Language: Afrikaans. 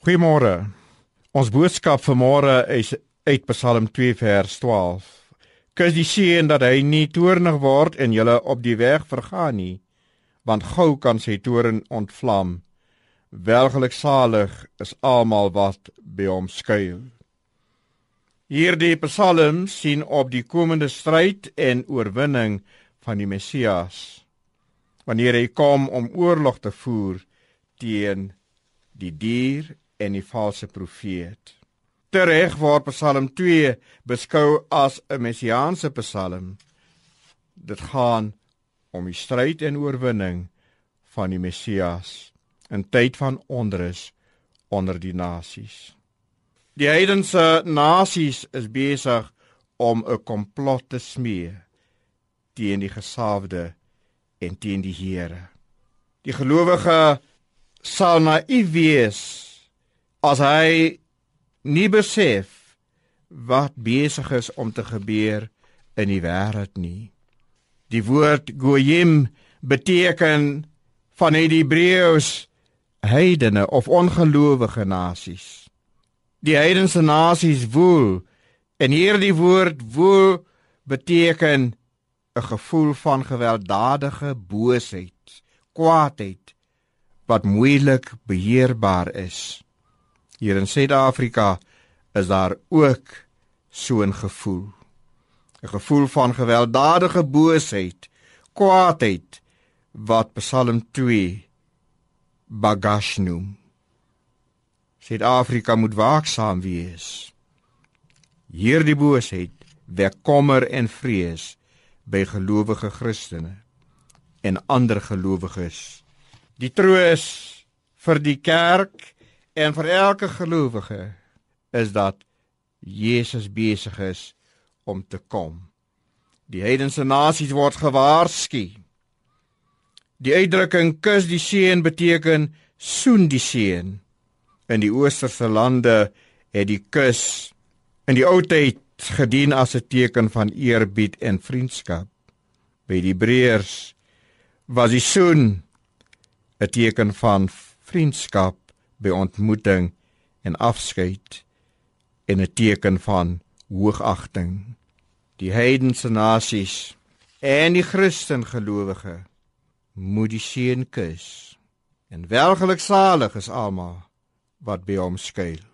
Goeiemôre. Ons boodskap vanmôre is uit Psalm 2 vers 12. Kus die seën dat hy nie toornig word en julle op die weg vergaan nie, want gou kan sy toorn ontvlam. Welgeluksalig is almal wat by hom skuil. Hierdie Psalm sien op die komende stryd en oorwinning van die Messias wanneer hy kom om oorlog te voer teen die dier en die valse profeet. Tereg word Psalm 2 beskou as 'n messiaanse psalm. Dit gaan om die stryd en oorwinning van die Messias in tyd van onrus onder die nasies. Die heidense nasies is besig om 'n komplot te smee teen die gesalfde en teen die Here. Die gelowige sal naïef wees as hy nie besef wat besig is om te gebeur in die wêreld nie. Die woord goyim beteken van die Hebreëus heidene of ongelowige nasies. Die heidense nasies woel en hierdie woord woel beteken 'n gevoel van gewelddadige boosheid, kwaadheid wat moeilik beheerbaar is. Hier in Suid-Afrika is daar ook so 'n gevoel. 'n Gevoel van gewelddadige boosheid, kwaadheid wat Psalm 2 bagash noem. Suid-Afrika moet waaksaam wees. Hierdie boosheid wek kommer en vrees by gelowige Christene en ander gelowiges. Die troos vir die kerk En vir elke gelowige is dat Jesus besig is om te kom. Die heidense nasies word gewaarsku. Die uitdrukking kus die seën beteken soen die seën. In die oosterse lande het die kus in die ou tyd gedien as 'n teken van eerbied en vriendskap. By die Hebreërs was die soen 'n teken van vriendskap by ontmoeting en afskeid en 'n teken van hoogagting. Die heidense nasies en die Christen gelowige moet die seën kus. En welgeluksalig is almal wat by hom skuil.